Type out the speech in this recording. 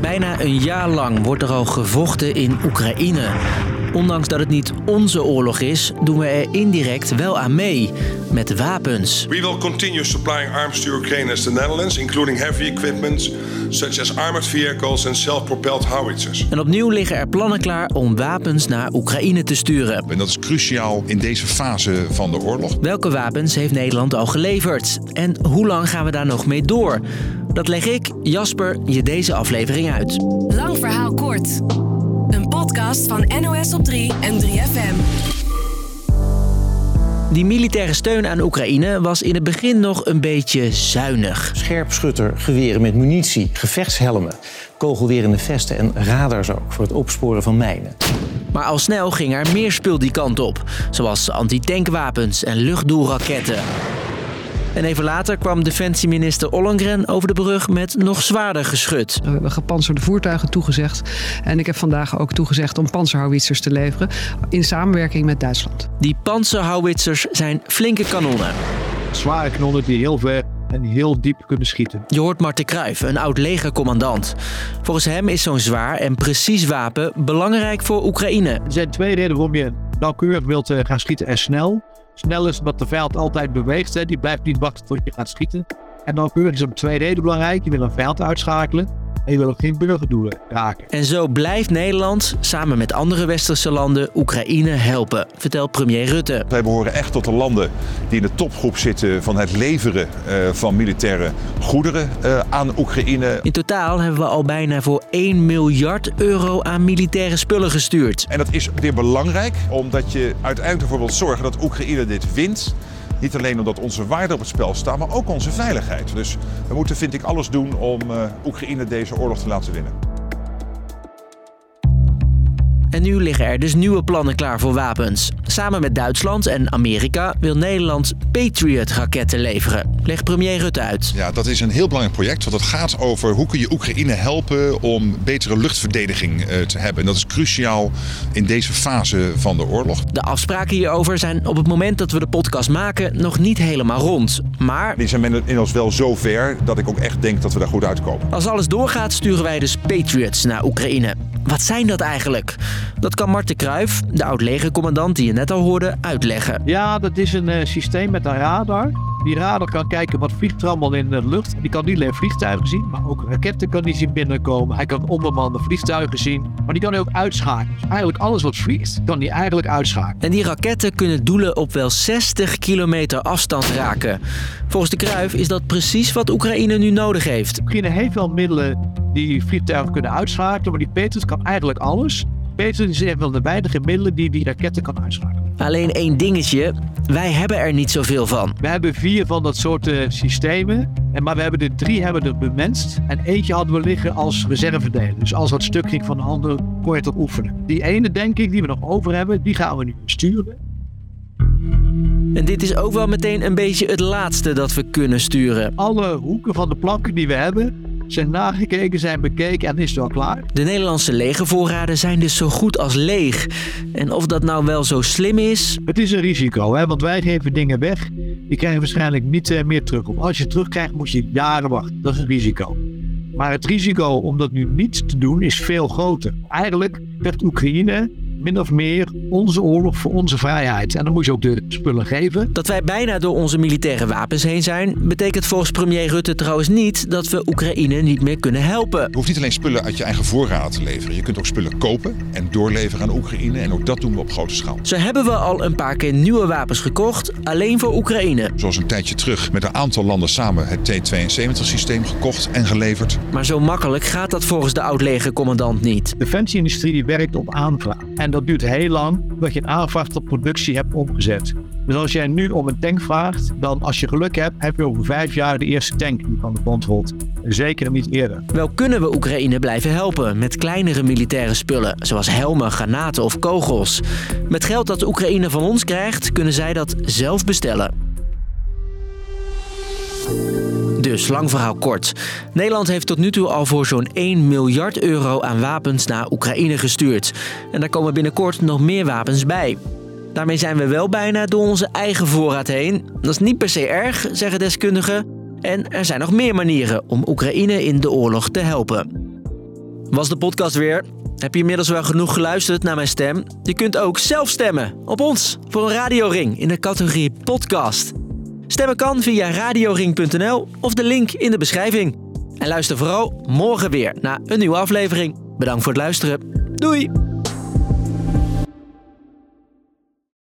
Bijna een jaar lang wordt er al gevochten in Oekraïne. Ondanks dat het niet onze oorlog is, doen we er indirect wel aan mee. Met wapens. We will continue supplying arms to Ukraine as the Netherlands, including heavy equipment such as armored vehicles and self-propelled howitzers. En opnieuw liggen er plannen klaar om wapens naar Oekraïne te sturen. En dat is cruciaal in deze fase van de oorlog. Welke wapens heeft Nederland al geleverd? En hoe lang gaan we daar nog mee door? Dat leg ik, Jasper, je deze aflevering uit. Lang verhaal kort. Een podcast van NOS op 3 en 3FM. Die militaire steun aan Oekraïne was in het begin nog een beetje zuinig. Scherpschutter, geweren met munitie, gevechtshelmen, kogelwerende vesten en radars ook voor het opsporen van mijnen. Maar al snel ging er meer spul die kant op, zoals antitankwapens en luchtdoelraketten. En even later kwam defensieminister Ollongren over de brug met nog zwaarder geschut. We hebben gepantserde voertuigen toegezegd. En ik heb vandaag ook toegezegd om panzerhouwitsers te leveren in samenwerking met Duitsland. Die panzerhouwitsers zijn flinke kanonnen. Zware kanonnen die heel ver en heel diep kunnen schieten. Je hoort Marten Kruijf, een oud legercommandant. Volgens hem is zo'n zwaar en precies wapen belangrijk voor Oekraïne. Er zijn twee redenen waarom je nauwkeurig wilt eh, gaan schieten en snel. Snel is omdat de vijand altijd beweegt. Hè. Die blijft niet wachten tot je gaat schieten. En nauwkeurig is om twee redenen belangrijk. Je wil een vijand uitschakelen. En je wil ook geen burgerdoelen raken. En zo blijft Nederland, samen met andere westerse landen, Oekraïne helpen, vertelt premier Rutte. Wij behoren echt tot de landen die in de topgroep zitten van het leveren uh, van militaire goederen uh, aan Oekraïne. In totaal hebben we al bijna voor 1 miljard euro aan militaire spullen gestuurd. En dat is weer belangrijk, omdat je uiteindelijk ervoor wilt zorgen dat Oekraïne dit wint. Niet alleen omdat onze waarden op het spel staan, maar ook onze veiligheid. Dus we moeten, vind ik, alles doen om uh, Oekraïne deze oorlog te laten winnen. En nu liggen er dus nieuwe plannen klaar voor wapens. Samen met Duitsland en Amerika wil Nederland Patriot-raketten leveren. Legt premier Rutte uit. Ja, dat is een heel belangrijk project. Want het gaat over hoe kun je Oekraïne helpen om betere luchtverdediging uh, te hebben. En dat is cruciaal in deze fase van de oorlog. De afspraken hierover zijn op het moment dat we de podcast maken nog niet helemaal rond. Maar die zijn inmiddels wel zo ver dat ik ook echt denk dat we daar goed uitkomen. Als alles doorgaat sturen wij dus Patriots naar Oekraïne. Wat zijn dat eigenlijk? Dat kan Marten Kruijf, de oud-legercommandant die je net al hoorde, uitleggen. Ja, dat is een uh, systeem met een radar. Die radar kan kijken wat vliegt er allemaal in de lucht. Die kan niet alleen vliegtuigen zien, maar ook raketten kan die zien binnenkomen. Hij kan onbemande vliegtuigen zien, maar die kan hij ook uitschakelen. Dus eigenlijk alles wat vliegt, kan hij eigenlijk uitschakelen. En die raketten kunnen doelen op wel 60 kilometer afstand raken. Volgens de Kruijf is dat precies wat Oekraïne nu nodig heeft. Oekraïne heeft wel middelen die vliegtuigen kunnen uitschakelen, maar die Patriot kan eigenlijk alles. Patriot is een van de weinige middelen die die raketten kan uitschakelen. Alleen één dingetje, wij hebben er niet zoveel van. We hebben vier van dat soort uh, systemen, en maar we hebben er drie hebben er bemenst. En eentje hadden we liggen als reservedelen. Dus als wat stuk ging van de andere, kon je het op oefenen. Die ene, denk ik, die we nog over hebben, die gaan we nu sturen. En dit is ook wel meteen een beetje het laatste dat we kunnen sturen. Alle hoeken van de planken die we hebben, zijn nagekeken, zijn bekeken en is het al klaar. De Nederlandse legervoorraden zijn dus zo goed als leeg. En of dat nou wel zo slim is? Het is een risico, hè? want wij geven dingen weg. Die krijg je waarschijnlijk niet uh, meer terug. Of als je het terugkrijgt, moet je jaren wachten. Dat is een risico. Maar het risico om dat nu niet te doen is veel groter. Eigenlijk werd Oekraïne min of meer onze oorlog voor onze vrijheid. En dan moet je ook de spullen geven. Dat wij bijna door onze militaire wapens heen zijn, betekent volgens premier Rutte trouwens niet dat we Oekraïne niet meer kunnen helpen. Je hoeft niet alleen spullen uit je eigen voorraad te leveren. Je kunt ook spullen kopen en doorleveren aan Oekraïne. En ook dat doen we op grote schaal. Zo hebben we al een paar keer nieuwe wapens gekocht, alleen voor Oekraïne. Zoals een tijdje terug met een aantal landen samen het T-72-systeem gekocht en geleverd. Maar zo makkelijk gaat dat volgens de oud-legercommandant niet. De defensieindustrie werkt op aanvraag. En dat duurt heel lang dat je een aanvraag tot productie hebt omgezet. Dus als jij nu om een tank vraagt, dan als je geluk hebt, heb je over vijf jaar de eerste tank die van de grond rolt. Zeker niet eerder. Wel kunnen we Oekraïne blijven helpen met kleinere militaire spullen, zoals helmen, granaten of kogels. Met geld dat Oekraïne van ons krijgt, kunnen zij dat zelf bestellen. Dus, lang verhaal kort. Nederland heeft tot nu toe al voor zo'n 1 miljard euro aan wapens naar Oekraïne gestuurd. En daar komen binnenkort nog meer wapens bij. Daarmee zijn we wel bijna door onze eigen voorraad heen. Dat is niet per se erg, zeggen deskundigen. En er zijn nog meer manieren om Oekraïne in de oorlog te helpen. Was de podcast weer? Heb je inmiddels wel genoeg geluisterd naar mijn stem? Je kunt ook zelf stemmen op ons voor een radioring in de categorie podcast. Stemmen kan via radioring.nl of de link in de beschrijving. En luister vooral morgen weer naar een nieuwe aflevering. Bedankt voor het luisteren. Doei!